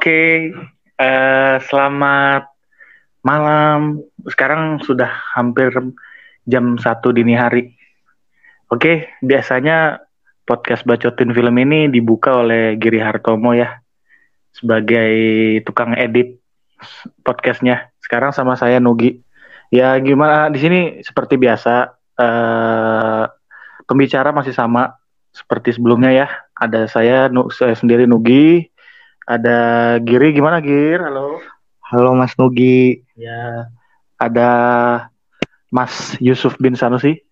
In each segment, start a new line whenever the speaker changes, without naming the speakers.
Oke, eh, selamat malam. Sekarang sudah hampir jam satu dini hari. Oke, biasanya podcast bacotin film ini dibuka oleh Giri Hartomo ya sebagai tukang edit podcastnya. Sekarang sama saya Nugi. Ya gimana di sini seperti biasa eh, pembicara masih sama seperti sebelumnya ya. Ada saya, saya sendiri Nugi, ada Giri. Gimana Gir? Halo.
Halo Mas Nugi.
Ya. Ada Mas Yusuf bin Sanusi.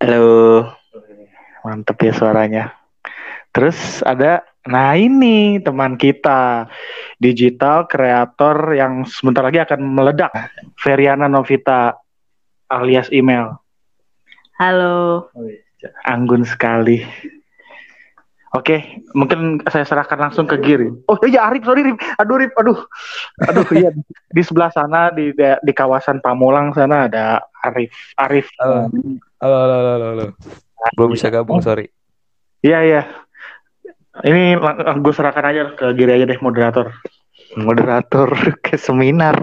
Halo.
Mantep ya suaranya. Terus ada, nah ini teman kita, digital kreator yang sebentar lagi akan meledak, Feriana Novita alias email.
Halo.
Anggun sekali. Oke, mungkin saya serahkan langsung ke Giri. Oh iya Arif, sorry Rif. Aduh Rif, aduh. Aduh iya di sebelah sana di di kawasan Pamulang sana ada Arif. Arif.
Halo. Halo, halo, halo, halo. Belum bisa gabung, sorry.
Iya, iya. Ini gue serahkan aja ke Giri aja deh moderator.
Moderator ke seminar.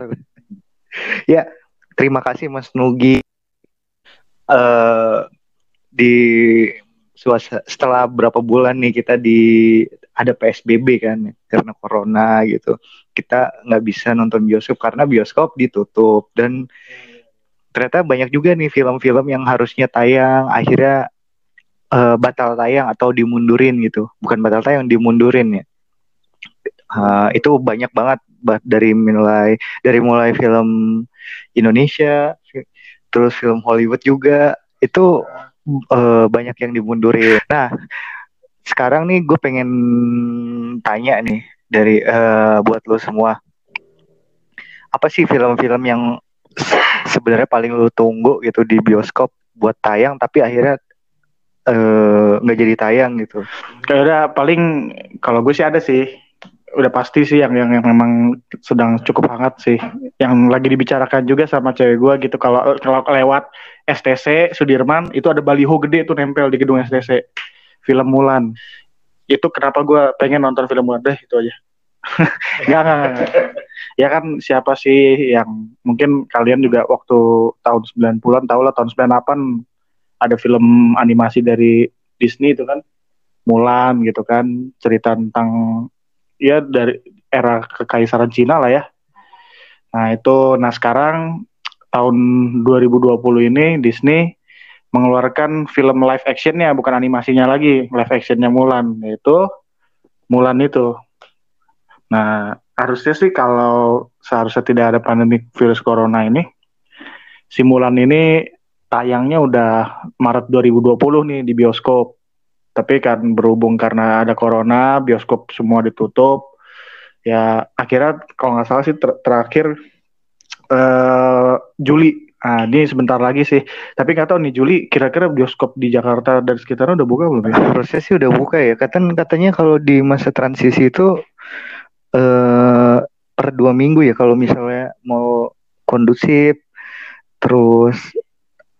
ya, terima kasih Mas Nugi. Uh, di suasana setelah berapa bulan nih kita di ada PSBB kan karena corona gitu. Kita nggak bisa nonton bioskop karena bioskop ditutup. Dan ternyata banyak juga nih film-film yang harusnya tayang akhirnya uh, batal tayang atau dimundurin gitu. Bukan batal tayang dimundurin ya. Uh, itu banyak banget dari mulai dari mulai film Indonesia terus film Hollywood juga. Itu uh, banyak yang dimundurin. Nah, sekarang nih gue pengen tanya nih dari uh, buat lo semua, apa sih film-film yang sebenarnya paling lo tunggu gitu di bioskop buat tayang tapi akhirnya eh, nggak uh, jadi tayang gitu?
Udah paling kalau gue sih ada sih udah pasti sih yang yang, yang memang sedang cukup hangat sih yang lagi dibicarakan juga sama cewek gue gitu kalau kalau lewat STC Sudirman itu ada baliho gede tuh nempel di gedung STC film Mulan. Itu kenapa gue pengen nonton film Mulan? Deh itu aja. Gak, gak, gak, ya kan siapa sih yang mungkin kalian juga waktu tahun 90-an tahu lah tahun 98 ada film animasi dari Disney itu kan? Mulan gitu kan. Cerita tentang ya dari era kekaisaran Cina lah ya. Nah itu, nah sekarang tahun 2020 ini Disney mengeluarkan film live actionnya bukan animasinya lagi live actionnya Mulan yaitu Mulan itu. Nah harusnya sih kalau seharusnya tidak ada pandemi virus corona ini, si Mulan ini tayangnya udah Maret 2020 nih di bioskop tapi kan berhubung karena ada corona bioskop semua ditutup ya akhirnya kalau nggak salah sih ter terakhir uh, Juli. Nah ini sebentar lagi sih. Tapi nggak tahu nih Juli kira-kira bioskop di Jakarta dan sekitarnya udah buka belum ya?
Proses sih udah buka ya. Katanya katanya kalau di masa transisi itu uh, per dua minggu ya kalau misalnya mau kondusif terus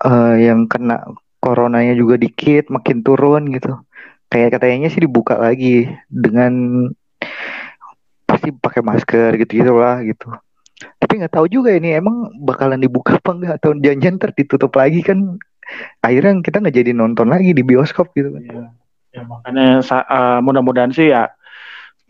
uh, yang kena coronanya juga dikit makin turun gitu. Kayak katanya sih dibuka lagi dengan pasti pakai masker gitu gitulah gitu tapi nggak tahu juga ini emang bakalan dibuka apa enggak atau janjian ntar ditutup lagi kan. Akhirnya kita nggak jadi nonton lagi di bioskop gitu kan.
Ya, ya makanya uh, mudah-mudahan sih ya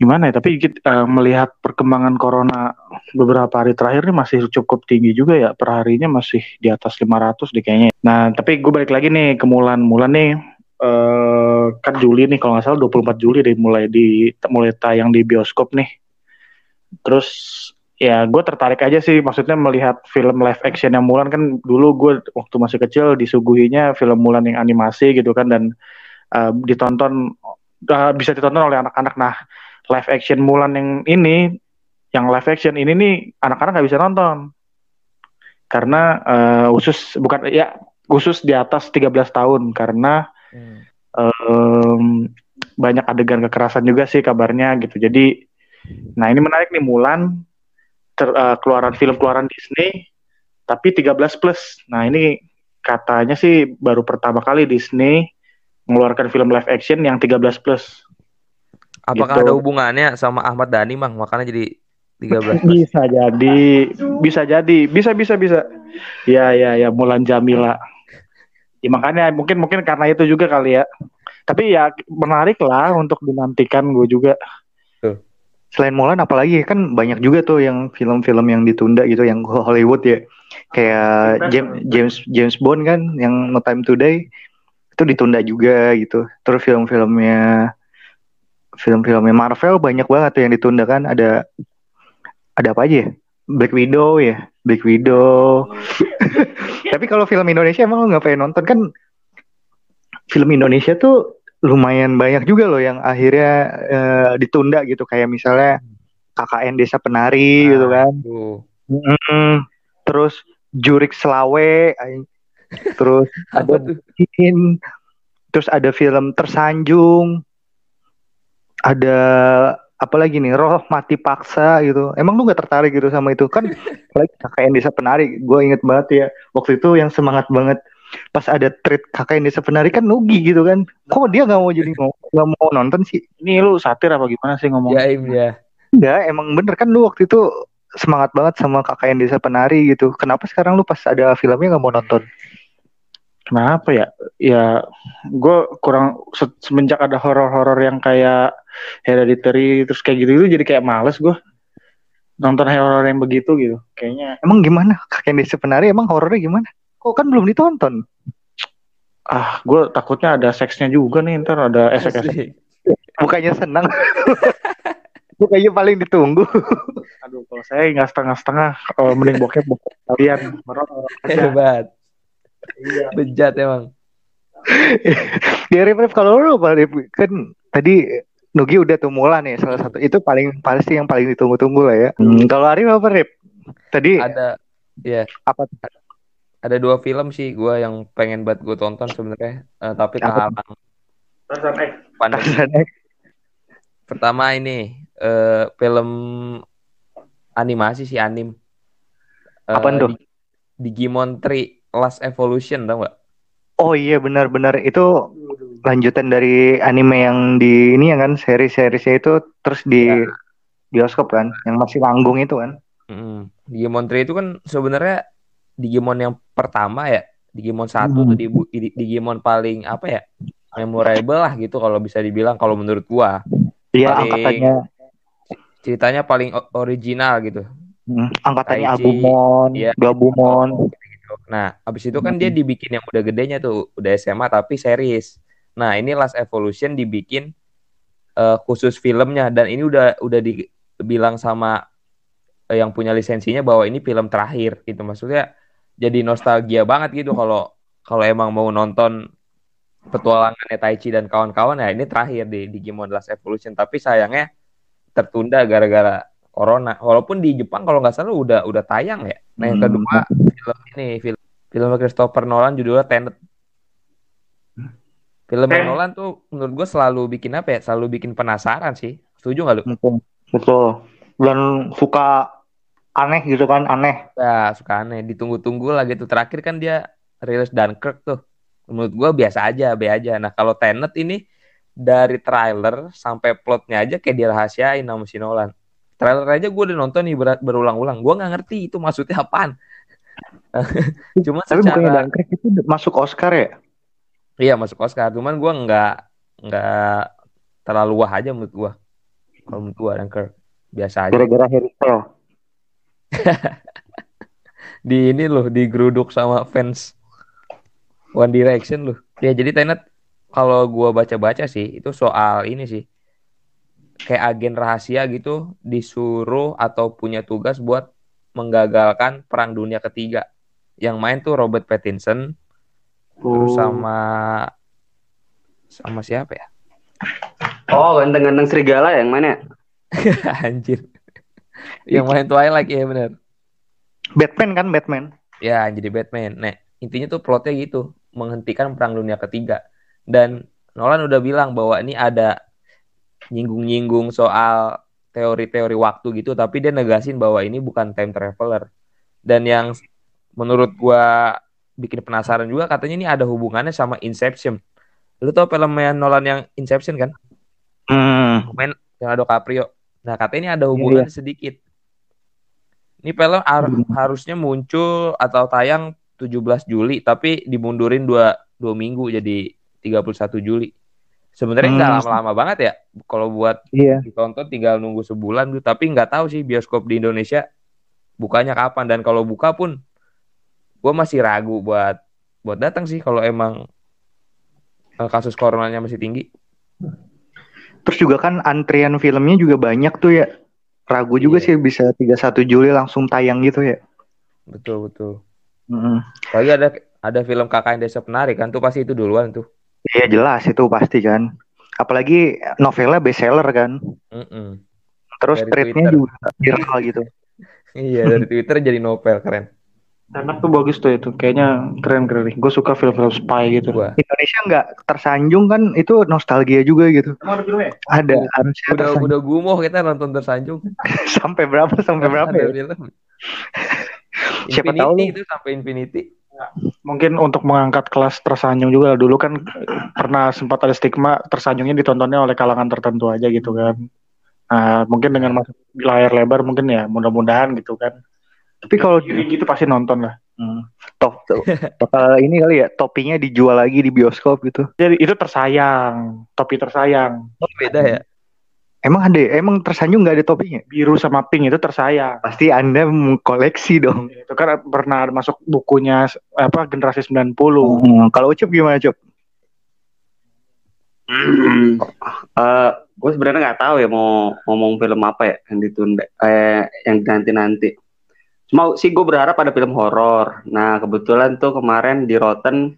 gimana ya tapi uh, melihat perkembangan corona beberapa hari terakhir ini masih cukup tinggi juga ya perharinya masih di atas 500 deh kayaknya. Nah tapi gue balik lagi nih ke Mulan. Mulan nih uh, kan Juli nih kalau nggak salah 24 Juli deh mulai di mulai tayang di bioskop nih. Terus ya gue tertarik aja sih. Maksudnya melihat film live action yang Mulan. Kan dulu gue waktu masih kecil disuguhinya film Mulan yang animasi gitu kan. Dan uh, ditonton uh, bisa ditonton oleh anak-anak. Nah live action Mulan yang ini, yang live action ini nih anak-anak nggak bisa nonton. Karena uh, khusus bukan ya khusus di atas 13 tahun. Karena hmm. um, banyak adegan kekerasan juga sih kabarnya gitu. Jadi nah ini menarik nih Mulan ter, uh, keluaran film keluaran Disney tapi 13 plus. Nah ini katanya sih baru pertama kali Disney mengeluarkan film live action yang 13 plus.
Apakah
Gitu.
ada hubungannya sama Ahmad Dhani, Mang? Makanya jadi 13 plus.
Bisa jadi, bisa jadi, bisa bisa bisa. Ya ya ya Mulan Jamila. Ya, makanya mungkin mungkin karena itu juga kali ya. Tapi ya menarik lah untuk dinantikan gue juga.
Selain Mulan apalagi kan banyak juga tuh yang film-film yang ditunda gitu yang Hollywood ya. Kayak James James James Bond kan yang No Time to Die itu ditunda juga gitu. Terus film-filmnya film-filmnya Marvel banyak banget tuh yang ditunda kan ada ada apa aja ya? Black Widow ya, Black Widow. Tapi kalau film Indonesia emang lo nggak pengen nonton kan? Film Indonesia tuh lumayan banyak juga loh yang akhirnya eh, ditunda gitu kayak misalnya KKN Desa Penari gitu kan.
Tuh.
Mm, terus Jurik Selawe, terus ada
tuh?
Bukin, terus ada film Tersanjung, ada apa lagi nih Roh Mati Paksa gitu. Emang lu nggak tertarik gitu sama itu kan? KKN Desa Penari, gue inget banget ya waktu itu yang semangat banget pas ada treat KKN Desa Penari kan Nugi gitu kan. Kok dia nggak mau jadi nggak mau nonton sih?
Ini lu satir apa gimana sih ngomong?
Jaim ya.
Enggak, emang bener kan lu waktu itu semangat banget sama KKN Desa Penari gitu. Kenapa sekarang lu pas ada filmnya nggak mau nonton?
Kenapa ya? Ya gue kurang se- semenjak ada horor-horor yang kayak Hereditary terus kayak gitu itu jadi kayak males gue nonton horor yang begitu gitu. Kayaknya
Emang gimana? KKN Desa Penari emang horornya gimana? Kok kan belum ditonton?
ah gue takutnya ada seksnya juga nih ntar ada esek-esek.
Bukannya senang. Bukannya paling ditunggu.
Aduh kalau saya nggak setengah-setengah kalau mending bokep bokep kalian.
Hebat.
Iya.
Bejat emang.
ya Rip, kalau lu? Kan tadi Nugi udah tuh Mulan ya salah satu itu paling pasti yang paling ditunggu-tunggu lah ya. Hmm, kalau Arif apa Rip? Tadi
Ada ya
apa?
Ada dua film sih gua yang pengen buat gue tonton sebenarnya Eh, tapi
Apa?
kehalang
Tarzan X.
pandemi.
Tarzan X.
Pertama ini eh, film animasi sih anim. Eh,
Apaan tuh?
Di- Digimon 3 Last Evolution tau gak?
Oh iya benar-benar itu lanjutan dari anime yang di ini ya kan seri-serisnya itu terus di
Ya.
bioskop kan yang masih langgung itu kan.
Mm. Digimon 3 itu kan sebenarnya Digimon yang pertama ya. Digimon 1
Hmm.
tuh di- di- Digimon paling apa ya? Memorable lah gitu kalau bisa dibilang kalau menurut gua.
Iya angkatannya
Ceritanya paling original gitu.
hmm, angkatannya
Taichi,
Agumon,
iya.
Gabumon.
Nah, abis itu kan dia dibikin yang udah gedenya tuh, udah SMA tapi series. Nah, ini Last Evolution dibikin eh, khusus filmnya dan ini udah udah dibilang sama eh, yang punya lisensinya bahwa ini film terakhir gitu. Maksudnya jadi nostalgia banget gitu kalau kalau emang mau nonton petualangannya Taichi dan kawan-kawan ya ini terakhir di Digimon Last Evolution tapi sayangnya tertunda gara-gara corona. Walaupun di Jepang kalau nggak salah udah udah tayang ya. Nah, yang
Hmm.
kedua film ini film film Christopher Nolan judulnya Tenet. Film
Eh.
Nolan tuh menurut gue selalu bikin apa ya? Selalu bikin penasaran sih. Setuju nggak lu?
Betul. Betul. Dan suka aneh gitu kan, aneh.
Ya suka aneh. Ditunggu-tunggu lah gitu. Terakhir kan dia rilis Dunkirk tuh. Menurut gue biasa aja, be aja. Nah kalau Tenet ini dari trailer sampai plotnya aja kayak dirahasiain sama si Nolan. Trailer aja gue udah nonton nih ber- berulang-ulang. Gue nggak ngerti itu maksudnya apaan. Cuma
Tapi bukannya
secara
Dunkirk itu masuk Oscar ya?
Iya masuk Oscar, cuman gua nggak nggak terlalu wah aja menurut gua. Kalau menurut gua Dunkirk biasa aja.
Gara-gara Harry Styles.
Di ini loh digeruduk sama fans One Direction loh. Ya jadi Tenet kalau gua baca-baca sih itu soal ini sih kayak agen rahasia gitu disuruh atau punya tugas buat menggagalkan perang dunia ketiga. Yang main tuh Robert Pattinson terus
Oh.
sama sama siapa ya?
Oh, ganteng-ganteng serigala yang mana?
Anjir. Yang main Twilight ya bener.
Batman kan Batman.
Ya jadi Batman. Nah intinya tuh plotnya gitu. Menghentikan perang dunia ketiga. Dan Nolan udah bilang bahwa ini ada nyinggung-nyinggung soal teori-teori waktu gitu. Tapi dia negasin bahwa ini bukan time traveler. Dan yang menurut gua bikin penasaran juga katanya ini ada hubungannya sama Inception. Lu tau filmnya Nolan yang Inception kan?
Hmm, Hmm.
main Leonardo DiCaprio. Nah katanya ini ada hubungan sedikit. Ini film har- harusnya muncul atau tayang 17 Juli, tapi dimundurin dua dua minggu jadi 31 Juli. Sebenarnya nggak
Hmm.
lama-lama banget ya. Kalau buat
Iya.
ditonton tinggal nunggu sebulan tuh. Tapi nggak tahu sih bioskop di Indonesia bukanya kapan dan kalau buka pun gue masih ragu buat buat datang sih kalau emang eh, kasus coronanya masih tinggi.
Terus juga kan antrian filmnya juga banyak tuh ya. Ragu juga
Iya.
sih bisa 31 Juli langsung tayang gitu ya.
Betul betul.
Mm.
Lagi ada ada film KKN Desa Penari kan tuh pasti itu duluan tuh.
Iya jelas itu pasti kan. Apalagi novelnya bestseller kan.
Mm-mm.
Terus
Dari
tweetnya
Twitter.
juga viral gitu.
Iya dari Twitter jadi novel keren.
Tenet tuh bagus tuh itu. Kayaknya keren-keren. Gue suka film-film spy gitu.
Wah.
Indonesia nggak tersanjung kan itu nostalgia juga gitu.
Emang ada filmnya?
Ada
Udah udah gumoh kita nonton tersanjung.
sampai berapa sampai berapa
Ada
ya?
film.
Siapa
Infinity
tahu
itu sampai Infinity.
Mungkin untuk mengangkat kelas tersanjung juga. Dulu kan pernah sempat ada stigma tersanjungnya ditontonnya oleh kalangan tertentu aja gitu kan. Nah, mungkin dengan masuk di layar lebar mungkin ya mudah-mudahan gitu kan.
Tapi kalau
gitu pasti nonton lah.
Hmm. top bakal ini kali ya topinya dijual lagi di bioskop gitu.
Jadi itu tersayang, topi tersayang.
Oh, beda ya.
Emang ada emang tersanjung nggak ada topinya?
Biru sama pink itu tersayang.
Pasti anda mengkoleksi dong.
Itu kan pernah masuk bukunya apa generasi 90.
Hmm, kalau Ucup gimana Cup?
Eh, gue sebenarnya nggak tahu ya mau ngomong film apa ya yang ditunda, eh, yang nanti nanti. Cuma sih gue berharap ada film horor. Nah kebetulan tuh kemarin di Rotten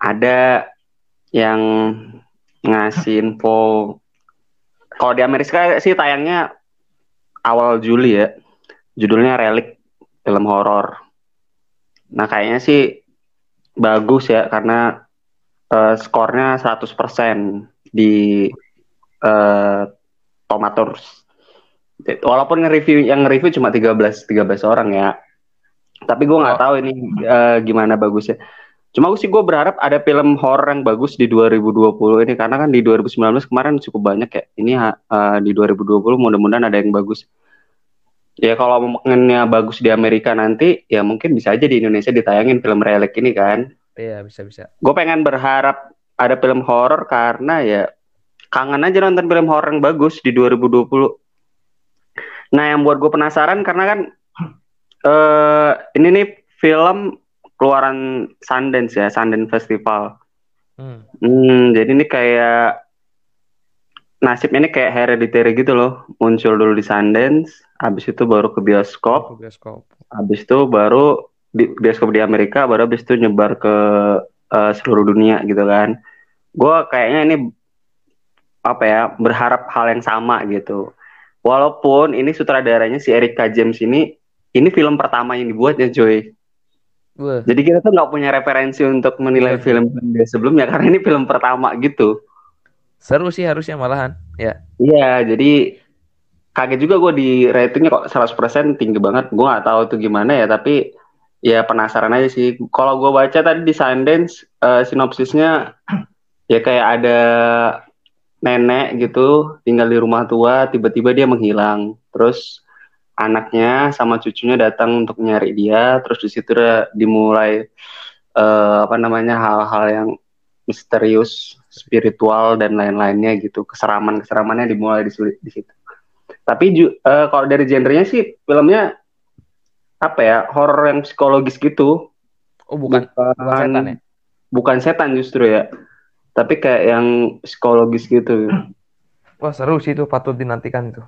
ada yang ngasih info. Kalau di Amerika sih tayangnya awal Juli ya. Judulnya Relic, film horor. Nah kayaknya sih bagus ya karena eh, skornya 100% di eh Tomatoes. Walaupun nge-review yang nge-review cuma 13 13 orang ya. Tapi gue nggak
Oh.
tahu ini eh, gimana bagusnya. Cuma sih gue berharap ada film horor yang bagus di 2020 ini karena kan di 2019 kemarin cukup banyak ya. Ini eh, di 2020 mudah-mudahan ada yang bagus. Ya kalau momennya bagus di Amerika nanti ya mungkin bisa aja di Indonesia ditayangin film relic ini kan
Iya bisa bisa.
gue pengen berharap ada film horor karena ya kangen aja nonton film horor yang bagus di 2020. Nah, yang buat gue penasaran karena kan eh ini nih film keluaran Sundance ya, Sundance Festival.
Hmm.
Hmm, jadi ini kayak nasibnya ini kayak hereditary gitu loh. Muncul dulu di Sundance, habis itu baru ke bioskop,
Ke bioskop.
habis itu baru di bioskop di Amerika baru habis itu nyebar ke eh, seluruh dunia gitu kan gue kayaknya ini apa ya berharap hal yang sama gitu walaupun ini sutradaranya si Erika James ini ini film pertama yang dibuatnya Joy
Wah,
jadi kita tuh nggak punya referensi untuk menilai
Iya.
film dia sebelumnya karena ini film pertama gitu
seru sih harusnya malahan. Ya.
Iya, jadi kaget juga gue di ratingnya kok 100% tinggi banget. Gue nggak tahu tuh gimana ya, tapi ya penasaran aja sih. Kalau gue baca tadi di Sundance, eh, sinopsisnya ya kayak ada nenek gitu tinggal di rumah tua, tiba-tiba dia menghilang. Terus anaknya sama cucunya datang untuk nyari dia, terus di situ dimulai eh, apa namanya hal-hal yang misterius, spiritual dan lain-lainnya gitu. Keseraman-keseramannya dimulai di, situ- di situ. Tapi ju- eh, kalau dari genrenya sih filmnya apa ya horor yang psikologis gitu.
Oh bukan bukan setan ya?
Bukan setan justru ya. Tapi kayak yang psikologis gitu.
Wah seru sih itu patut dinantikan itu.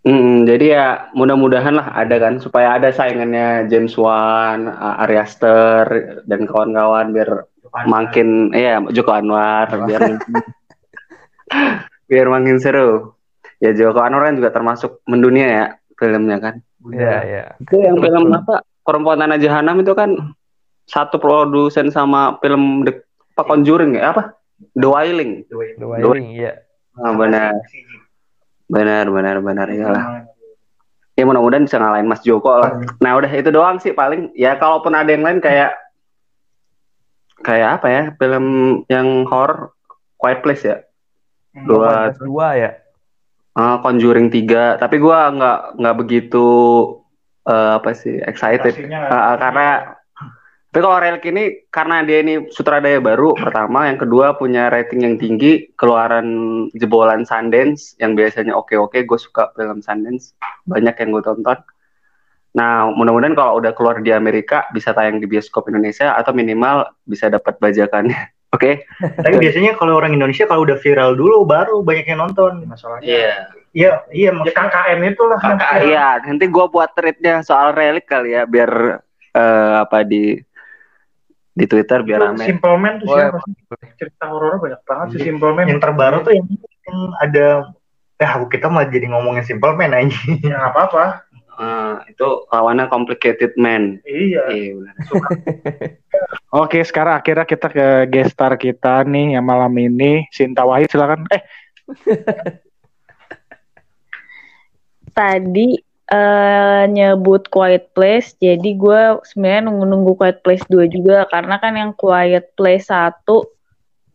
Mm, jadi ya mudah-mudahan lah ada kan supaya ada saingannya James Wan, Ari Aster dan kawan-kawan biar makin iya Joko Anwar biar biar makin seru. Ya Joko Anwar kan juga termasuk mendunia ya filmnya kan.
Iya iya.
Itu yang film apa? Perempuan Tanah Jahanam itu kan satu produsen sama film The, apa Conjuring ya apa? The Wailing.
The Wailing iya.
Ah, benar. Benar, benar, benar iyalah. Ya mudah-mudahan bisa ngalahin Mas Joko lah. Nah udah itu doang sih paling. Ya kalaupun ada yang lain kayak kayak apa ya film yang horror Quiet Place ya. Dua
Dua dua ya.
uh, Conjuring 3, tapi gua nggak nggak begitu uh, apa sih excited Uh, karena tapi kalau Relic ini karena dia ini sutradara baru pertama, yang kedua punya rating yang tinggi, keluaran jebolan Sundance yang biasanya oke-oke, gue suka film Sundance, banyak yang gue tonton. Nah, mudah-mudahan kalau udah keluar di Amerika bisa tayang di bioskop Indonesia atau minimal bisa dapat bajakannya. Oke?
Tapi biasanya kalau orang Indonesia kalau udah viral dulu baru banyak yang nonton.
masalahnya.
Iya.
Iya, iya
Ya
maksudnya
KKN itulah. viral.
iya, nanti gue buat threadnya soal Relic kali ya, biar eh, apa di di Twitter biar rame.
Simple Man tuh siapa sih? Cerita horor banyak banget sih Simple Man.
yang terbaru tuh yang, ada eh kita malah jadi ngomongin Simple Man aja.
Ya apa-apa.
Eh, itu lawannya Complicated Man.
Iya.
Iya.
Oke, sekarang akhirnya kita ke guest star kita nih yang malam ini, Sinta Wahid silakan. Eh,
Tadi eh, nyebut Quiet Place, jadi gue sebenarnya nunggu-nunggu Quiet Place 2 juga karena kan yang Quiet Place 1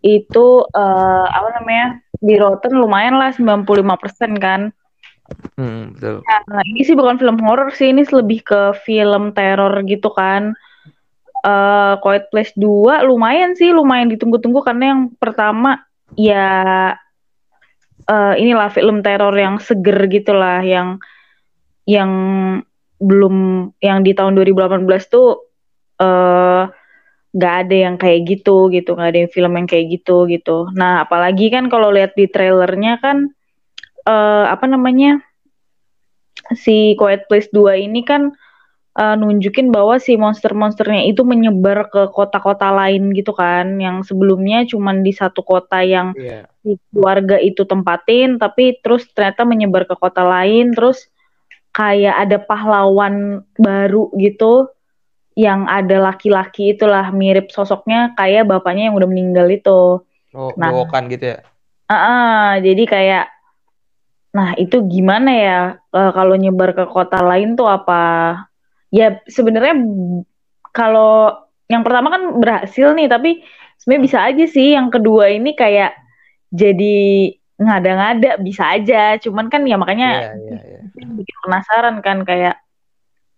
itu eh, apa namanya? Di Rotten lumayan lah 95% kan.
Hmm, betul.
Nah, ini sih bukan film horor sih, ini lebih ke film teror gitu kan. Eh Quiet Place 2 lumayan sih, lumayan ditunggu-tunggu karena yang pertama ya eh inilah film teror yang seger gitulah, yang yang belum yang di tahun 2018 tuh eh nggak ada yang kayak gitu gitu, nggak ada yang film yang kayak gitu gitu. Nah, apalagi kan kalau lihat di trailernya kan eh apa namanya? si Quiet Place 2 ini kan eh, nunjukin bahwa si monster-monsternya itu menyebar ke kota-kota lain gitu kan, yang sebelumnya cuman di satu kota yang si keluarga itu tempatin, tapi terus ternyata menyebar ke kota lain, terus kayak ada pahlawan baru gitu, yang ada laki-laki itulah mirip sosoknya kayak bapaknya yang udah meninggal itu.
Oh,
Nah.
gitu ya.
Ah, ah, jadi kayak, nah itu gimana ya eh, kalau nyebar ke kota lain tuh apa? Ya sebenarnya kalau yang pertama kan berhasil nih, tapi sebenarnya bisa aja sih yang kedua ini kayak jadi ngada-ngada bisa aja. Cuman kan ya makanya
Iya, iya, iya.
penasaran kan kayak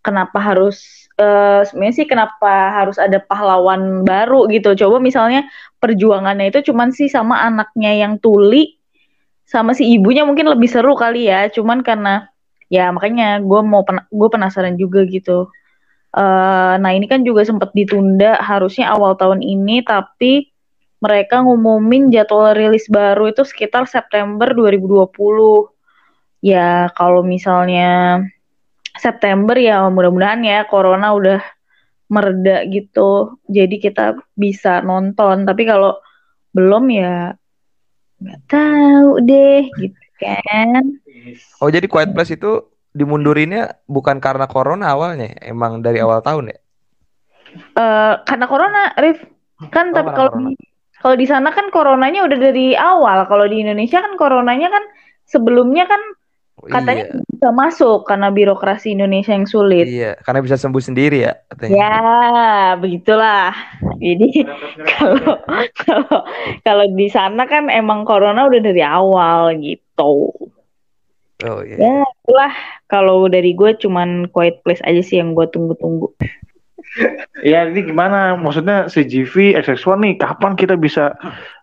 kenapa harus eh sebenarnya sih kenapa harus ada pahlawan baru gitu. Coba misalnya perjuangannya itu cuman sih sama anaknya yang tuli sama si ibunya mungkin lebih seru kali ya. Cuman karena ya makanya gue mau gue penasaran juga gitu. Eh nah ini kan juga sempat ditunda harusnya awal tahun ini tapi mereka ngumumin jadwal rilis baru itu sekitar September 2020. Ya kalau misalnya September ya mudah-mudahan ya corona udah mereda gitu. Jadi kita bisa nonton. Tapi kalau belum ya nggak tahu deh gitu kan.
Oh, jadi Quiet Place itu dimundurinnya bukan karena corona awalnya, emang dari awal tahun ya?
Eh karena corona, Rif. Kan
Oh,
tapi kalau kalau di sana kan coronanya udah dari awal. Kalau di Indonesia kan coronanya kan sebelumnya kan katanya
iya.
bisa masuk karena birokrasi Indonesia yang sulit.
Iya, karena bisa sembuh sendiri ya katanya.
Ya, begitulah. Jadi kalau kalau kalau di sana kan emang corona udah dari awal gitu.
Oh iya.
Ya, itulah kalau dari gue cuman Quiet Place aja sih yang gue tunggu-tunggu.
ya ini gimana? Maksudnya si GV XX1 nih kapan kita bisa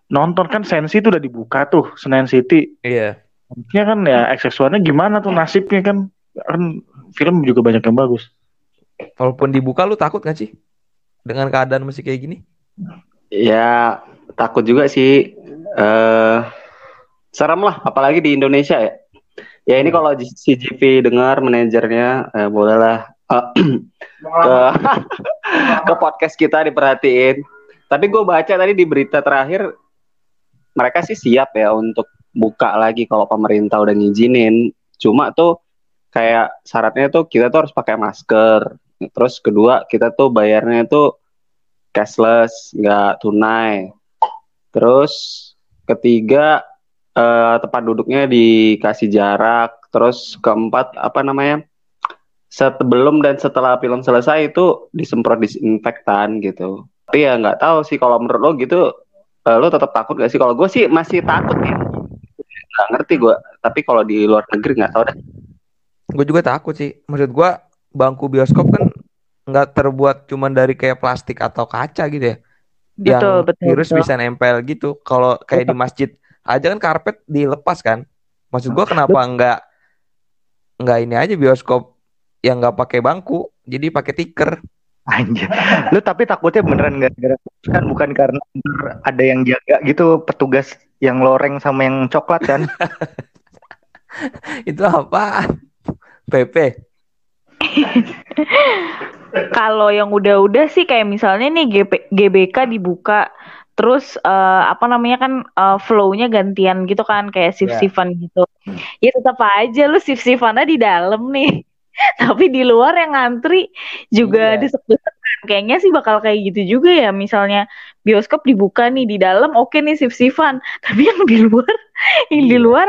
nonton kan Sensi itu udah dibuka tuh Senayan City.
Iya.
Maksudnya kan ya XX1-nya gimana tuh nasibnya kan? Kan film juga banyak yang bagus.
Walaupun dibuka lu takut gak sih? Dengan keadaan masih kayak gini?
Ya takut juga sih. Eh serem lah, apalagi di Indonesia ya. Ya ini kalau si GV dengar manajernya, eh, bolehlah eh, ke ke podcast kita diperhatiin. Tapi gue baca tadi di berita terakhir mereka sih siap ya untuk buka lagi kalau pemerintah udah ngizinin. Cuma tuh kayak syaratnya tuh kita tuh harus pakai masker. Terus kedua kita tuh bayarnya tuh cashless, nggak tunai. Terus ketiga eh, tempat duduknya dikasih jarak. Terus keempat apa namanya? Sebelum dan setelah film selesai itu disemprot disinfektan gitu. Tapi ya nggak tahu sih kalau menurut lo gitu, eh, lo tetap takut gak sih? Kalau gue sih masih takut ya. Nggak ngerti gue. tapi kalau di luar negeri nggak tahu dah
Gue juga takut sih. Maksud gue bangku bioskop kan nggak terbuat cuman dari kayak plastik atau kaca gitu ya. Yang
Betul, betul,
virus
betul.
bisa nempel gitu. Kalau kayak di masjid aja kan karpet dilepas kan. Maksud gue kenapa nggak nggak ini aja bioskop yang nggak pakai bangku, jadi pakai tiker.
Anjir. Lu tapi takutnya beneran gara-gara kan bukan karena ada yang jaga gitu petugas yang loreng sama yang coklat kan.
Itu apa? PP.
Kalau yang udah-udah sih kayak misalnya nih GP, GBK dibuka terus eh, apa namanya kan eh, flow-nya gantian gitu kan kayak shift-shiftan gitu. Ya tetap aja lu shift-shiftannya di dalam nih. Tapi di luar yang ngantri juga
Iya.
desek-desekan. Kayaknya sih bakal kayak gitu juga ya. Misalnya bioskop dibuka nih di dalam oke nih shift-shiftan. Tapi yang di luar yang di
Iya.
luar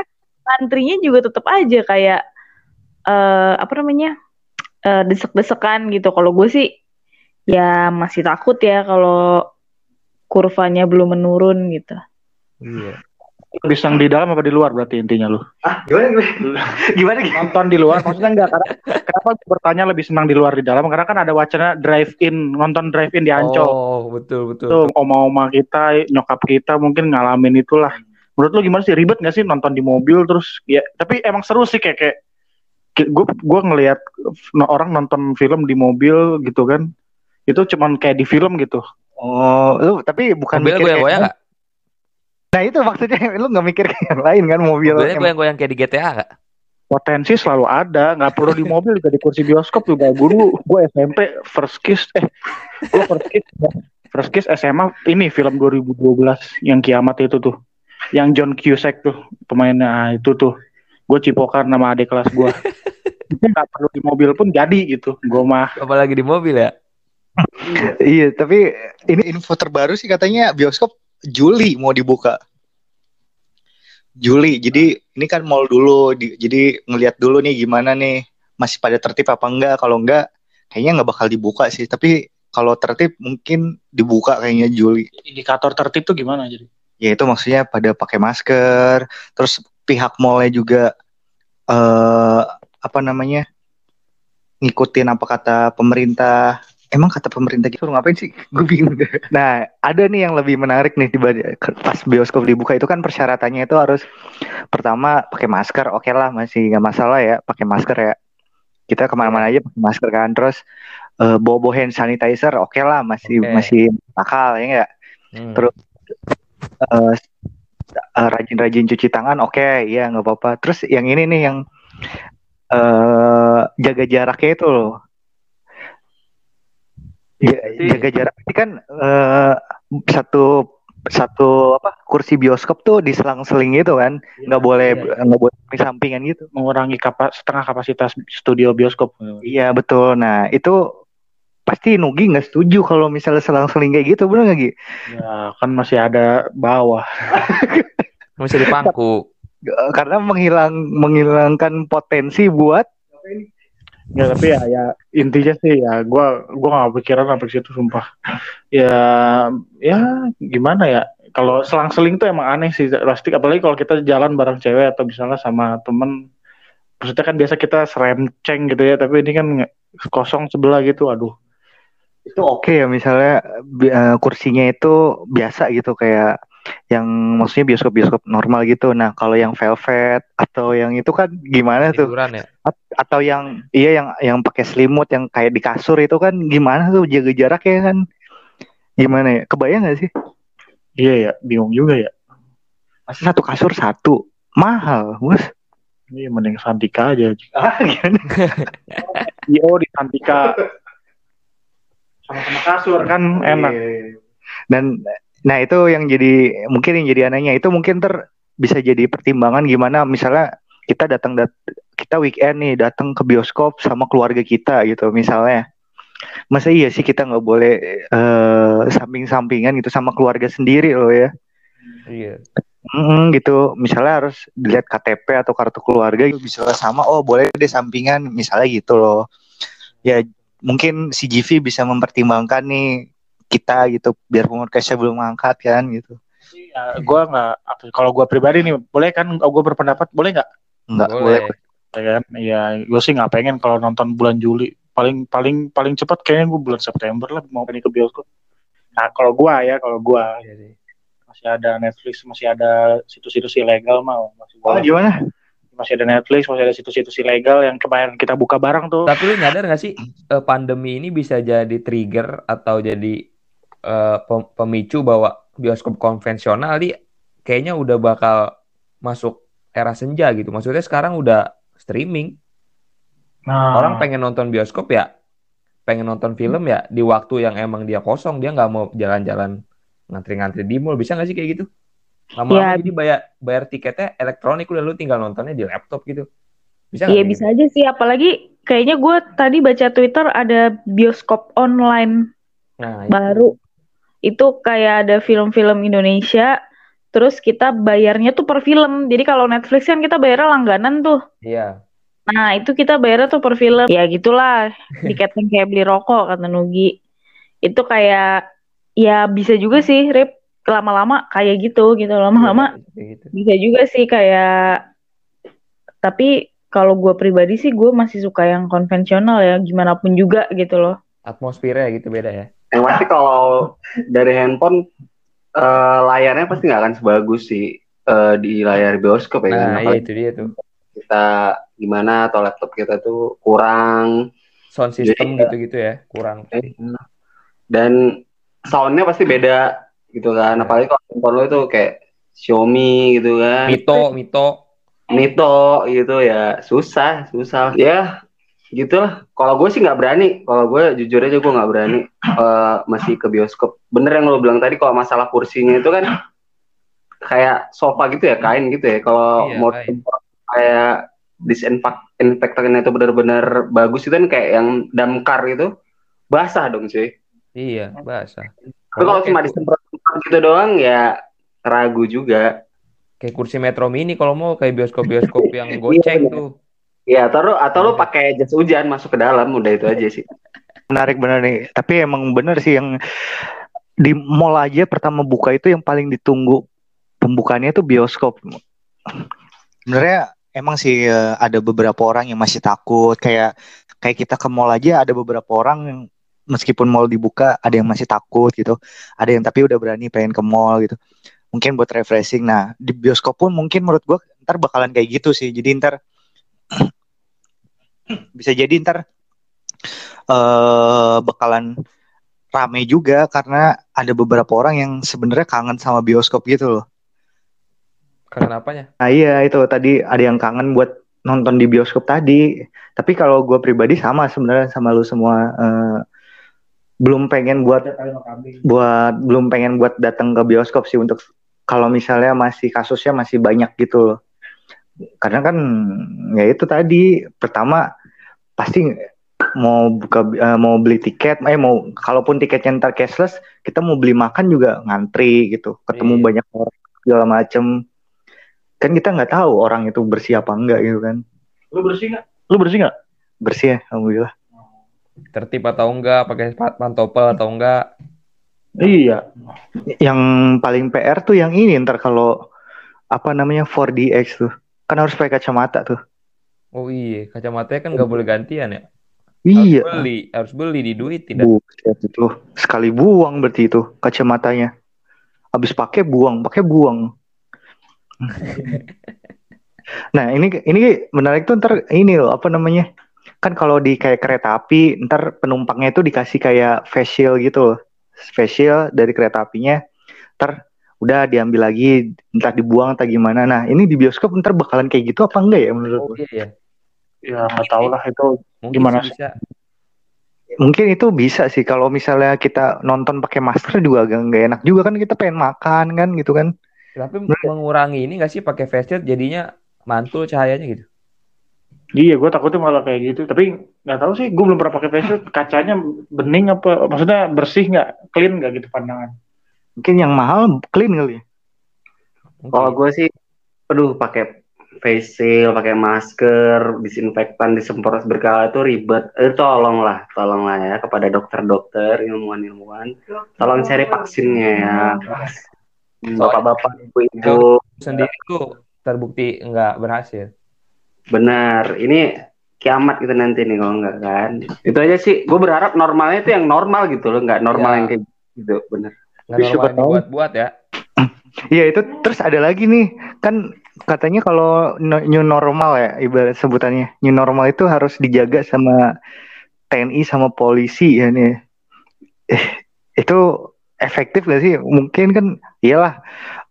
antrinya juga tetap aja kayak eh apa namanya? eh, desek-desekan gitu. Kalau gue sih ya masih takut ya kalau kurvanya belum menurun gitu.
Iya.
Lebih senang di dalam apa di luar berarti intinya lu?
Ah, gimana gimana? Gimana gitu?
Nonton di luar maksudnya enggak karena kenapa bertanya lebih senang di luar di dalam karena kan ada wacana drive in nonton drive in di Ancol.
Oh, betul betul.
Tuh oma-oma kita, nyokap kita mungkin ngalamin itulah. Menurut lu gimana sih ribet gak sih nonton di mobil terus ya tapi emang seru sih kayak kayak gue gue ngelihat orang nonton film di mobil gitu kan itu cuman kayak di film gitu
Oh, lu tapi bukan
Mobilnya
mikir
goyang-goyang
kayak-
nggak?
Nah, itu maksudnya lu nggak mikir kayak yang lain kan mobil.
Mobilnya
yang-
goyang-goyang kayak di GTA nggak?
potensi selalu ada nggak perlu di mobil juga di kursi bioskop juga guru gue SMP first kiss eh gue first kiss first kiss SMA ini film 2012 yang kiamat itu tuh yang John Cusack tuh pemainnya itu tuh gue cipokan nama adik kelas gue nggak perlu di mobil pun jadi gitu gue mah
Apalagi di mobil ya?
Iya, tapi ini info terbaru sih katanya bioskop Juli mau dibuka. Juli. Jadi ini kan mall dulu, di- jadi ngelihat dulu nih gimana nih masih pada tertib apa enggak. Kalau enggak, kayaknya nggak bakal dibuka sih. Tapi kalau tertib mungkin dibuka kayaknya Juli.
indikator tertib tuh gimana jadi
Ya itu maksudnya pada pakai masker, terus pihak mallnya juga eh apa namanya ngikutin apa kata pemerintah. Emang kata pemerintah gitu ngapain sih? Gue bingung. deh. Nah ada nih yang lebih menarik nih tiba pas bioskop dibuka itu kan persyaratannya itu harus pertama pakai masker. Oke lah masih nggak masalah ya pakai masker ya. Kita ke mana-mana aja pakai masker kan. Terus eh, bawa-bawa hand sanitizer. Oke lah masih
Oke.
masih akal ya nggak?
Hmm.
Terus eh, eh, rajin-rajin cuci tangan oke ya nggak apa-apa terus yang ini nih yang eh jaga jaraknya itu loh Ja-
Berarti-
jaga jarak. Ini kan eh, satu satu apa kursi bioskop tuh diselang-seling gitu kan? Nggak boleh
Iya.
nggak boleh di sampingan gitu.
Mengurangi kapas setengah kapasitas studio bioskop.
Iya betul. Nah itu pasti Nugi nggak setuju kalau misalnya selang-seling kayak gitu bener nggak Gi?
ya kan masih ada bawah.
Masih di pangku.
Karena menghilang menghilangkan potensi buat
Ya tapi ya, ya intinya sih ya gua gua gak pikiran sampai situ sumpah. Ya ya gimana ya kalau selang-seling tuh emang aneh sih plastik apalagi kalau kita jalan bareng cewek atau misalnya sama temen maksudnya kan biasa kita seremceng gitu ya tapi ini kan kosong sebelah gitu aduh
itu oke ya misalnya eh, kursinya itu biasa gitu kayak yang maksudnya bioskop-bioskop normal gitu. Nah, kalau yang velvet atau yang itu kan gimana tuh?
Tiduran ya?
At- atau yang iya yang yang pakai selimut yang kayak di kasur itu kan gimana tuh jaga jarak ya kan? Gimana ya? Kebayang gak sih?
iya ya bingung juga ya
Masa satu kasur satu mahal, bos.
ini mending Santika aja
Ah, gimana?
IO di Santika sama-sama kasur kan enak
Dan nah itu yang jadi mungkin yang jadi anehnya itu mungkin ter bisa jadi pertimbangan gimana misalnya kita datang dat kita weekend nih datang ke bioskop sama keluarga kita gitu misalnya. Masa iya sih kita nggak boleh eh, samping-sampingan gitu sama keluarga sendiri loh ya.
Iya.
Mm, gitu misalnya harus dilihat KTP atau kartu keluarga gitu misalnya sama oh boleh deh sampingan misalnya gitu loh ya mungkin si GV bisa mempertimbangkan nih kita gitu biar podcastnya belum ngangkat kan gitu
ya, gue nggak apa- kalau gue pribadi nih boleh kan gue berpendapat boleh nggak
Nggak boleh.
ya kan iya gue sih nggak pengen kalau nonton bulan Juli paling paling paling cepat kayaknya gue bulan September lah mau pengen ke bioskop nah kalau gue ya kalau gue
Iya sih.
masih ada Netflix masih ada situs-situs ilegal mau masih
Oh,
boleh.
gimana?
masih ada Netflix masih ada situs-situs ilegal yang kemarin kita buka bareng tuh
Tapi lu nyadar gak sih eh, pandemi ini bisa jadi trigger atau jadi eh, pem- pemicu bahwa bioskop konvensional nih kayaknya udah bakal masuk era senja gitu. Maksudnya sekarang udah streaming.
nah
Orang pengen nonton bioskop ya, pengen nonton film ya di waktu yang emang dia kosong, dia nggak mau jalan-jalan ngantri-ngantri di mall. Bisa nggak sih kayak gitu? Lama-lama
Ya.
jadi bayar bayar tiketnya elektronik udah lu tinggal nontonnya di laptop gitu. Bisa
Iya bisa aja sih, apalagi kayaknya gue tadi baca Twitter ada bioskop online
gitu? Nah,
baru. Itu kayak ada film-film Indonesia, terus kita bayarnya tuh per film. Jadi kalau Netflix kan kita bayarnya langganan tuh.
Iya.
Nah itu kita bayarnya tuh per film. Ya gitulah, tiketing kayak beli rokok kata Nugi. Itu kayak, ya bisa juga sih, Rip. Lama-lama kayak gitu, gitu. Lama-lama
Iya, kayak gitu.
bisa juga sih kayak tapi kalau gue pribadi sih gue masih suka yang konvensional ya gimana pun juga gitu loh
Atmosfernya gitu beda ya.
Yang pasti kalau dari handphone eh, layarnya pasti nggak akan sebagus sih eh, di layar bioskop ya kan.
Nah, iya itu dia tuh.
kita gimana atau laptop kita tuh kurang
Sound system gitu-gitu ya, kurang.
dan soundnya pasti beda gitu kan.
Iya.
Apalagi kalau handphone lo itu kayak Xiaomi gitu kan.
Mito, Mito.
Mito gitu ya susah susah ya gitulah. Kalau gue sih nggak berani. Kalau gue jujur aja gue nggak berani. Eh, masih ke bioskop. Bener yang lo bilang tadi kalau masalah kursinya itu kan kayak sofa gitu ya kain gitu ya. Kalau
Iya,
mau kayak disinfektannya itu benar-benar bagus itu kan kayak yang damkar gitu basah dong cuy.
Iya, basah.
tapi kalau cuma disemprot gitu doang ya ragu juga.
Kayak kursi Metro Mini kalau mau kayak bioskop-bioskop yang goceng
bener.
tuh.
Ya atau lo- atau lo
Iya.
pakai jas hujan masuk ke dalam udah itu aja sih
Menarik bener nih. Tapi emang bener sih yang di mall aja pertama buka itu yang paling ditunggu pembukaannya itu bioskop. Sebenarnya emang sih eh, ada beberapa orang yang masih takut kayak kayak kita ke mall aja ada beberapa orang yang meskipun mall dibuka ada yang masih takut gitu. Ada yang tapi udah berani pengen ke mall gitu. Mungkin buat refreshing. Nah, di bioskop pun mungkin menurut gua ntar bakalan kayak gitu sih. Jadi ntar bisa jadi ntar eh bakalan rame juga karena ada beberapa orang yang sebenarnya kangen sama bioskop gitu loh.
Karena apanya?
Nah iya itu tadi ada yang kangen buat nonton di bioskop tadi. Tapi kalau gue pribadi sama sebenarnya sama lu semua eh, belum pengen buat buat belum pengen buat datang ke bioskop sih untuk kalau misalnya masih kasusnya masih banyak gitu loh. Karena kan ya itu tadi. Pertama pasti mau buka eh, mau beli tiket eh mau kalaupun tiketnya ntar cashless kita mau beli makan juga ngantri gitu. Ketemu
Iya.
banyak orang segala macem. Kan kita nggak tahu orang itu bersih apa enggak gitu kan.
Lu bersih nggak? Lu bersih nggak?
Bersih ya alhamdulillah.
Tertib atau enggak, pakai pantopel atau enggak.
iya.
Yang paling PR tuh yang ini ntar kalau apa namanya 4DX tuh kan harus pakai kacamata tuh.
Oh iya, kacamatanya kan nggak boleh gantian ya.
iya.
Harus beli, harus beli di duit tidak.
Buset itu sekali buang berarti itu kacamatanya. Habis pakai buang pakai buang. Nah ini ini menarik tuh ntar ini loh apa namanya? Kan kalau di kayak kereta api ntar penumpangnya itu dikasih kayak facial gitu loh. Facial dari kereta apinya ntar udah diambil lagi entah dibuang atau gimana nah ini di bioskop ntar bakalan kayak gitu apa enggak ya menurut
Oh
lu?
iya ya.
ya nggak tahu lah itu
Mungkin
Gimana
sih
sih?
bisa.
Mungkin itu bisa sih kalau misalnya kita nonton pakai masker juga agak nggak enak juga kan kita pengen makan kan gitu kan.
Tapi mengurangi ini nggak sih pakai face shield jadinya mantul cahayanya gitu.
iya gue takutnya malah kayak gitu tapi nggak tahu sih gue belum pernah pakai face shield kacanya bening apa maksudnya bersih nggak clean nggak gitu pandangan
Mungkin yang mahal clean kali ya.
Kalau gue sih, aduh pakai face shield, pakai masker, disinfektan, disemprot berkala itu ribet. Eh, tolonglah, tolonglah ya kepada dokter-dokter, ilmuwan-ilmuwan, tolong cari vaksinnya ya. Bapak-bapak, ibu-ibu,
sendiri tuh terbukti nggak berhasil.
Benar. Ini kiamat gitu nanti nih kalau enggak kan. Itu aja sih. Gue berharap normalnya itu yang normal gitu loh, nggak normal
Ya.
yang kayak gitu. Bener.
Nggak
Siapa
normal
tahu.
dibuat-buat ya.
Iya itu terus ada lagi nih kan katanya kalau new normal ya ibarat sebutannya new normal itu harus dijaga sama TNI sama polisi ya nih. Eh, itu efektif gak sih? Mungkin kan iyalah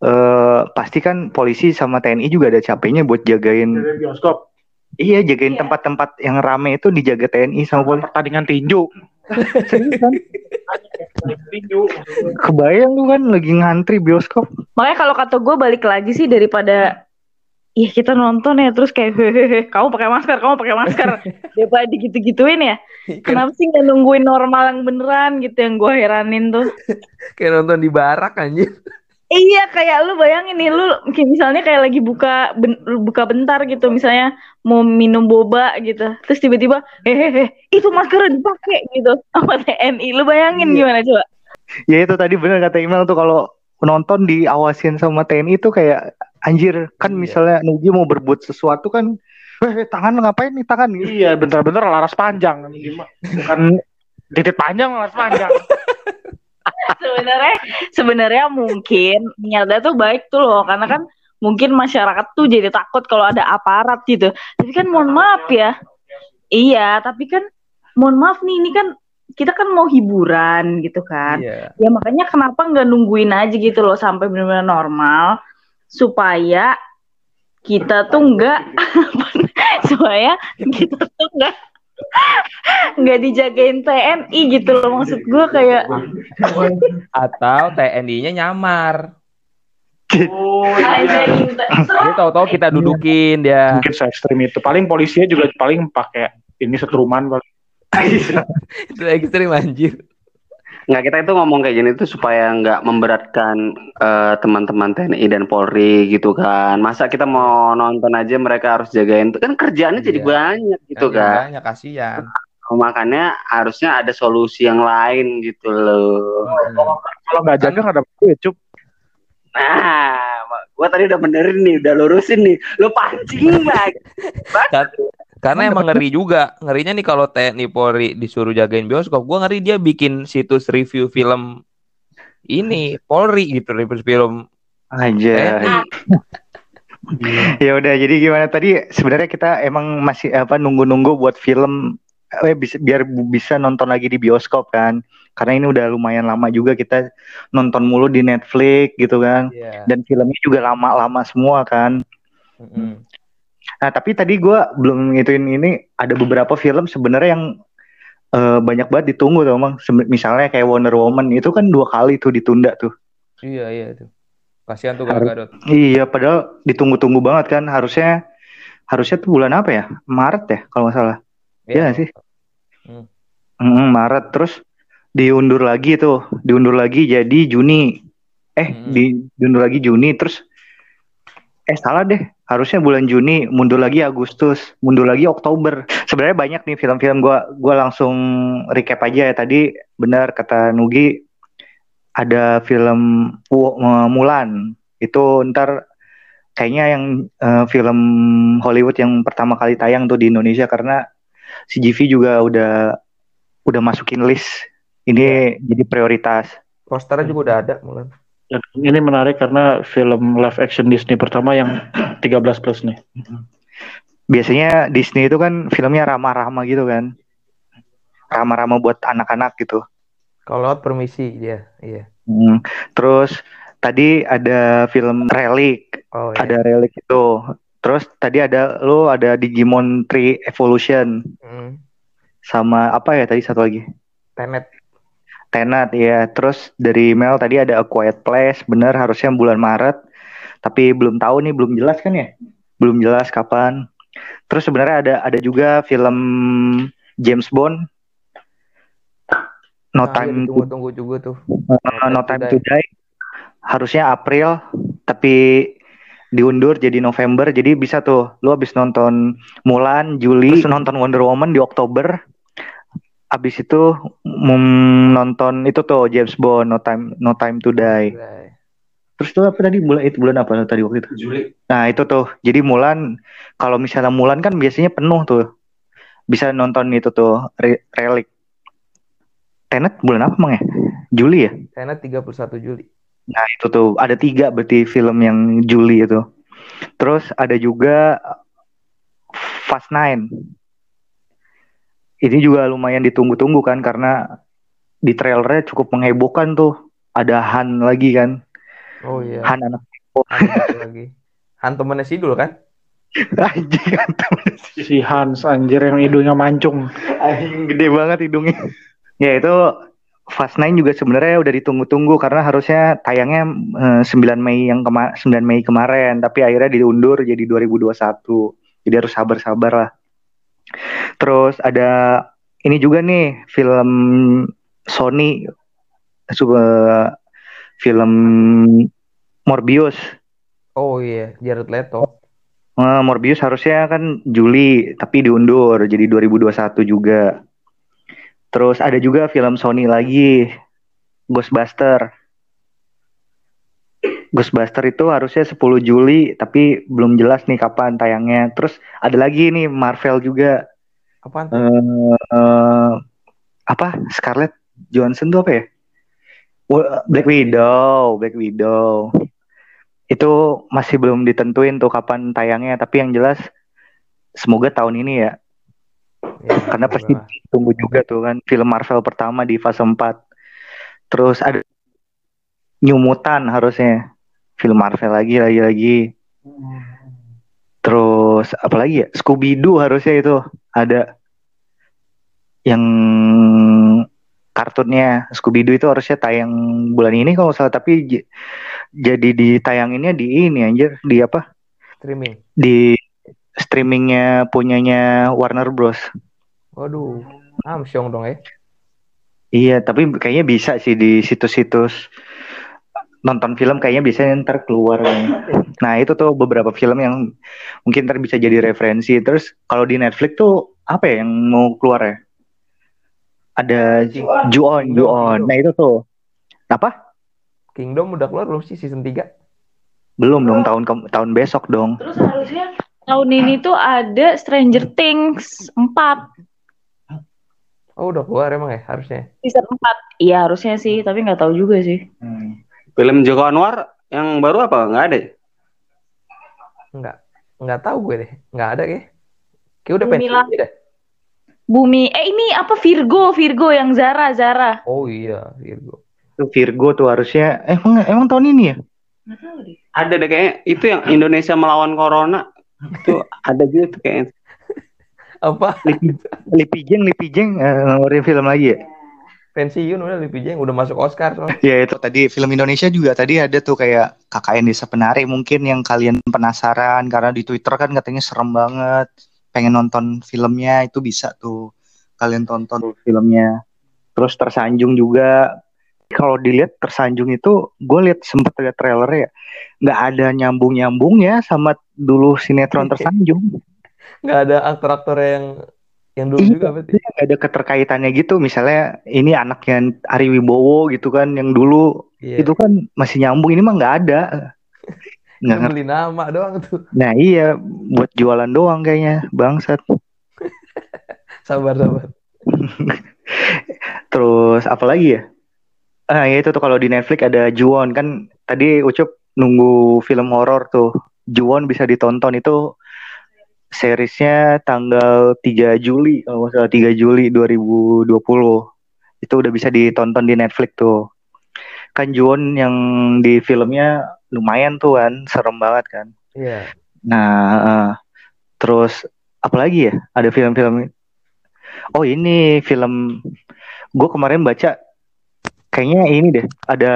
eh pasti kan polisi sama TNI juga ada capeknya buat jagain
bioskop
iya jagain
Iya.
tempat-tempat yang rame itu dijaga TNI sama polisi.
pertandingan tinju.
Serius kan? Kebayang lu kan lagi ngantri bioskop.
Makanya kalau kata gue balik lagi sih daripada Ih kita nonton ya terus kayak hehehe kamu pakai masker kamu pakai masker daripada digitu-gituin ya kenapa sih nggak nungguin normal yang beneran gitu yang gue heranin tuh
Kayak nonton di barak anjir.
Iya kayak lu bayangin nih lu misalnya kayak lagi buka ben- buka bentar gitu misalnya mau minum boba gitu terus tiba-tiba hehehe itu maskernya dipakai gitu sama TNI lu bayangin
Iya.
gimana coba
Ya itu tadi bener kata Imel tuh kalau nonton diawasin sama TNI itu kayak anjir kan
Iya.
misalnya Nugi mau berbuat sesuatu kan eh tangan lu ngapain nih tangan gitu.
Iya, bentar-bentar laras panjang. Bukan titik panjang laras panjang.
sebenarnya sebenarnya mungkin niatnya tuh baik tuh loh karena kan mungkin masyarakat tuh jadi takut kalau ada aparat gitu. Tapi kan mohon maaf ya. iya tapi kan mohon maaf nih ini kan kita kan mau hiburan gitu kan.
Iya.
ya makanya kenapa nggak nungguin aja gitu loh sampai benar-benar normal supaya kita tuh nggak supaya kita tuh nggak nggak dijagain TNI gitu loh maksud gue kayak
Atau TNI-nya nyamar.
T-
Jadi tahu-tahu kita dudukin dia.
Mungkin se ekstrim itu. Paling polisinya juga paling pakai ini setruman paling.
Itu ekstrim anjir.
Nggak kita itu ngomong kayak gini tuh supaya nggak memberatkan eh, teman-teman TNI dan Polri gitu kan. Masa kita mau nonton aja mereka harus jagain tuh kan kerjaannya jadi
Iya.
banyak gitu kan.
Banyak kasihan.
Makanya harusnya ada solusi yang lain gitu loh.
Hmm.
Kalau nggak jaga nggak ada duit, cup.
Nah, gua tadi udah benerin nih, udah lurusin nih. Lu pancing.
Kan- Karena emang ngeri juga. Ngerinya nih kalau TNI Polri disuruh jagain bioskop, gua ngeri dia bikin situs review film ini Polri gitu, review film
Aja. Ya udah jadi gimana tadi sebenarnya kita emang masih apa nunggu-nunggu buat film eh, bisa, biar bisa nonton lagi di bioskop kan. Karena ini udah lumayan lama juga kita nonton mulu di Netflix gitu kan.
Iya.
Dan filmnya juga lama-lama semua kan.
Mm-mm.
Nah, tapi tadi gua belum ngituin ini ada beberapa film sebenarnya yang eh, banyak banget ditunggu tuh, Mang. Sem- Misalnya kayak Wonder Woman itu kan dua kali tuh ditunda tuh.
Iya, iya tuh. Kasihan tuh Gal Gadot.
Iya, padahal ditunggu-tunggu banget kan. Harusnya harusnya tuh bulan apa ya? Maret ya kalau nggak salah. Iya nggak sih?
Hmm.
Mm, Maret terus diundur lagi tuh, diundur lagi jadi Juni. Eh,
Hmm.
di, diundur lagi Juni terus eh salah deh. Harusnya bulan Juni, mundur lagi Agustus, mundur lagi Oktober. Sebenarnya banyak nih film-film gua gua langsung recap aja ya tadi benar kata Nugi ada film eh, Mulan. Itu ntar kayaknya yang eh, film Hollywood yang pertama kali tayang tuh di Indonesia karena CGV juga udah udah masukin list ini jadi prioritas.
Posternya juga udah ada Mulan.
Dan ini menarik karena film live action Disney pertama yang 13 plus nih.
Biasanya Disney itu kan filmnya ramah-ramah gitu kan. Ramah-ramah buat anak-anak gitu.
Kalau permisi dia, iya.
Hmm. Terus tadi ada film Relic,
Oh iya.
ada Relic itu. Terus tadi ada lo ada Digimon 3 Evolution
Mm.
sama apa ya tadi satu lagi?
Tenet.
Tenet ya. Terus dari Mel tadi ada A Quiet Place, bener harusnya bulan Maret. Tapi belum tahu nih, belum jelas kan ya? Belum jelas kapan. Terus sebenarnya ada ada juga film James Bond. No
Nah,
Time to,
ditunggu-tunggu juga tuh.
uh, No Time to Die. Harusnya April, tapi diundur jadi November. Jadi bisa tuh, lu habis nonton Mulan Juli, terus nonton Wonder Woman di Oktober. Abis itu nonton itu tuh James Bond No Time No Time to Die. Terus tuh apa tadi bulan itu bulan apa tadi waktu itu?
Juli.
Nah itu tuh, jadi Mulan kalau misalnya Mulan kan biasanya penuh tuh, bisa nonton itu tuh re- relik. Tenet bulan apa emang ya? Juli ya?
Karena 31 Juli.
Nah itu tuh ada tiga berarti film yang Juli itu. Terus ada juga Fast Nine. Ini juga lumayan ditunggu-tunggu kan karena di trailernya cukup menghebohkan tuh. Ada Han lagi kan,
Oh iya.
Han anak
Han lagi. Han temennya Sidul kan?
anjing kan
Si Hans anjir yang hidungnya mancung.
anjing gede banget hidungnya. ya itu Fast Nine juga sebenarnya udah ditunggu-tunggu karena harusnya tayangnya eh, 9 Mei yang kema 9 Mei kemarin tapi akhirnya diundur jadi 2021. Jadi harus sabar-sabar lah. Terus ada ini juga nih film Sony suka film Morbius.
Oh iya, Jared Leto.
Eh, Morbius harusnya kan Juli tapi diundur jadi 2021 juga. Terus ada juga film Sony lagi Ghostbuster. Ghostbuster itu harusnya 10 Juli tapi belum jelas nih kapan tayangnya. Terus ada lagi nih Marvel juga
Apaan tuh?
eh eh, apa Scarlett Johansson tuh apa ya? Wa- Black Widow, Black Widow. Itu masih belum ditentuin tuh kapan tayangnya, tapi yang jelas semoga tahun ini ya.
Ya,
Karena pasti
lah.
tunggu juga tuh kan film Marvel pertama di fase 4. Terus ada New Mutant harusnya. Film Marvel lagi lagi lagi. Terus apa lagi ya? Scooby Doo harusnya itu ada yang kartunnya Scooby Doo itu harusnya tayang bulan ini kalau salah tapi j- jadi ditayanginnya di ini anjir di apa?
Streaming.
Di streamingnya punyanya Warner Bros.
Waduh, Amsyong dong ya.
Iya, tapi kayaknya bisa sih di situs-situs nonton film kayaknya biasanya ntar keluar. Nah itu tuh beberapa film yang mungkin ntar bisa jadi referensi. Terus kalau di Netflix tuh apa ya yang mau keluar ya? Ada Ju-on, Ju-on. Nah itu tuh. Apa?
Kingdom udah keluar belum sih season 3?
Belum dong tahun ke- tahun besok dong.
Terus harusnya tahun ini tuh ada Stranger Things 4
Oh udah keluar emang ya harusnya.
season 4. Iya harusnya sih, tapi nggak tahu juga sih.
Film Joko Anwar yang baru apa? Nggak ada. ya?
Enggak. Enggak tahu gue deh. Enggak ada kayak. Kayak udah
Bumi
pensiun dah.
Bumi, eh ini apa Virgo, Virgo yang Zara, Zara.
Oh iya, Virgo.
Itu Virgo tuh harusnya. Eh emang, emang tahun ini ya?
Nggak tahu deh.
Ada deh kayaknya. Itu yang Indonesia melawan Corona. Itu ada juga tuh kayaknya.
Apa?
Lipi, Lipi Jeng, Lipi Jeng eh, ngeluarin film lagi ya?
Pensiun udah Lipi Jeng udah masuk Oscar soalnya.
Ya itu tadi film Indonesia juga tadi ada tuh kayak KKN Desa Penari mungkin yang kalian penasaran karena di Twitter kan katanya serem banget. Pengen nonton filmnya itu bisa tuh kalian tonton filmnya. Terus tersanjung juga kalau dilihat tersanjung itu gue lihat sempet lihat trailer ya nggak ada nyambung nyambung ya sama dulu sinetron tersanjung
Enggak ada aktor-aktor yang yang dulu
Iya.
juga berarti.
nggak ada keterkaitannya gitu. Misalnya ini anaknya Ari Wibowo gitu kan yang dulu.
Iya.
itu kan masih nyambung. Ini mah nggak ada. Nggak
beli nama doang tuh.
nah iya. Buat jualan doang kayaknya. Bangsat.
Sabar sabar.
terus apa lagi ya? Ah ya itu tuh kalau di Netflix ada Juwon. Kan tadi Ucup nunggu film horor tuh. Juwon bisa ditonton. Itu seriesnya tanggal 3 Juli kalau nggak salah 3 Juli 2020 itu udah bisa ditonton di Netflix tuh kan Juwon yang di filmnya lumayan tuh kan serem banget kan
Iya.
Nah, eh, terus apalagi ya? Ada film-film. Oh ini film. Gue kemarin baca. Kayaknya ini deh. Ada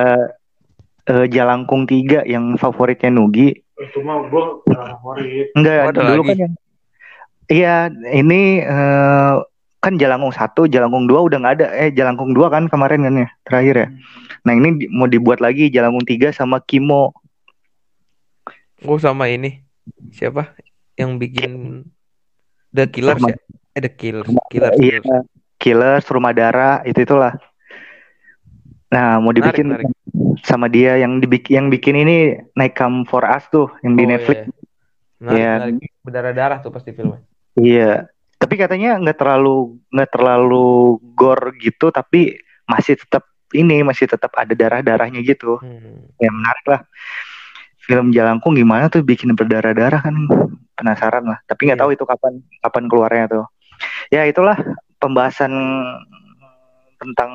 eh, Jalangkung 3 yang favoritnya Nugi.
Itu mah gue favorit.
Enggak,
ada
dulu
lagi.
kan yang. Iya, ini eh, kan Jalangkung 1, Jalangkung 2 udah nggak ada. Eh, Jalangkung 2 kan kemarin kan ya, terakhir ya. Nah, ini di- mau dibuat lagi Jalangkung 3 sama Kimo.
Oh sama ini. Siapa? Yang bikin The Killers ya? Eh The Killers. Killers.
Iya,
Killers.
Rumah Dara, itu itulah. Nah, mau
Menarik,
dibikin
menarik.
sama dia yang dibikin yang bikin ini Night Come for Us tuh yang di
Oh,
Netflix.
iya. Menarik,
Iya.
menarik. Berdarah-darah tuh pasti filmnya.
Iya. Tapi katanya nggak terlalu nggak terlalu gore gitu, tapi masih tetap ini masih tetap ada darah-darahnya gitu.
Hmm.
Ya menarik lah. Film Jalangkung gimana tuh bikin berdarah-darah kan penasaran lah. Tapi nggak
Iya.
tahu itu kapan kapan keluarnya tuh. Ya itulah pembahasan tentang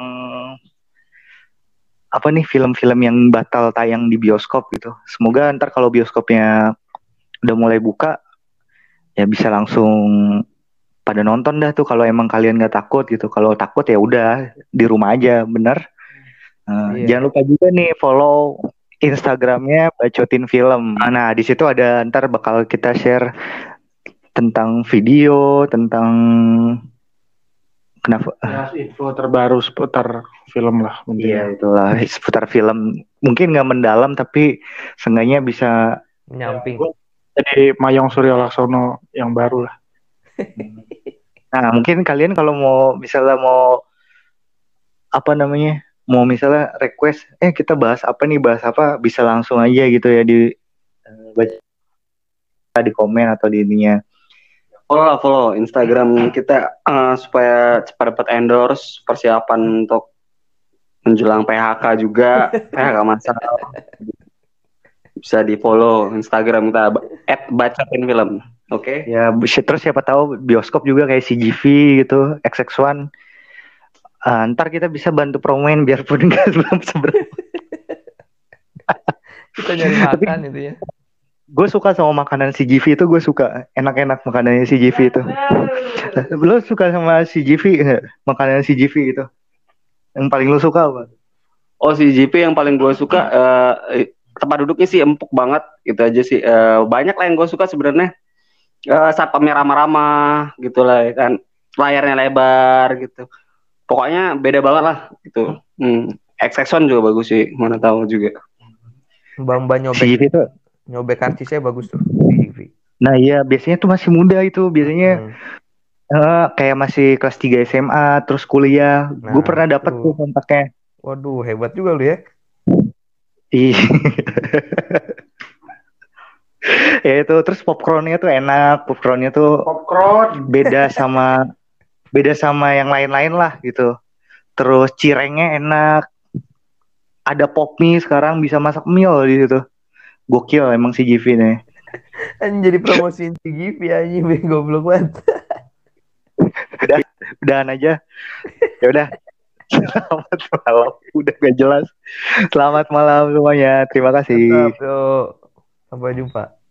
apa nih film-film yang batal tayang di bioskop gitu. Semoga ntar kalau bioskopnya udah mulai buka ya bisa langsung pada nonton dah tuh kalau emang kalian nggak takut gitu. Kalau takut ya udah di rumah aja, bener. Nah,
Iya.
Jangan lupa juga nih follow Instagramnya bacotin film. Nah di situ ada ntar bakal kita share tentang video, tentang kenapa?
Ya, info terbaru seputar film lah mungkin.
Iya itulah seputar film. Mungkin nggak mendalam tapi seenggaknya bisa
Nyamping.
Jadi Mayong Suryo Laksono yang baru lah.
Nah, mungkin kalian kalau mau misalnya mau apa namanya? Mau misalnya request, eh kita bahas apa nih, bahas apa, bisa langsung aja gitu ya di eh, baca di komen atau di ininya.
Follow lah, follow Instagram kita eh, supaya cepat dapat endorse persiapan untuk menjelang PHK juga PHK masalah bisa di follow Instagram kita at bacatin film oke
Ya, si- terus siapa tahu bioskop juga kayak CGV gitu, XX1. Ah, ntar kita bisa bantu promoin biarpun nggak belum seberapa.
Kita nyari makan itu ya.
Gue suka sama makanan CGV itu, gue suka enak-enak makanannya CGV itu. Lo suka sama CGV? Makanan CGV itu? Yang paling lo suka apa?
oh si JP yang paling gue suka eh, tempat duduknya sih empuk banget gitu aja sih Eh, banyak lah yang gue suka sebenarnya Eh, satpamnya ramah-ramah gitu lah ya kan layarnya lebar gitu pokoknya beda banget lah gitu hmm. XX1 juga bagus sih mana tahu juga
Mbak-mbak nyobek
CGV itu?
nyobek karcisnya bagus tuh di TV.
Nah iya, biasanya tuh masih muda itu. Biasanya
Hmm.
eh, kayak masih kelas 3 SMA, terus kuliah.
Nah,
gue pernah dapet
tuh.
tuh kontaknya.
Waduh, hebat juga lu ya.
Ih. ya itu terus popcornnya tuh enak popcornnya tuh
Popcorn.
beda sama beda sama yang lain-lain lah gitu terus cirengnya enak ada pop mie sekarang bisa masak mie loh di situ gokil emang si Givi nih
jadi promosiin si Givi anjing bego goblok banget.
udahan aja ya udah selamat malam udah gak jelas selamat malam semuanya terima kasih.
Sampai jumpa.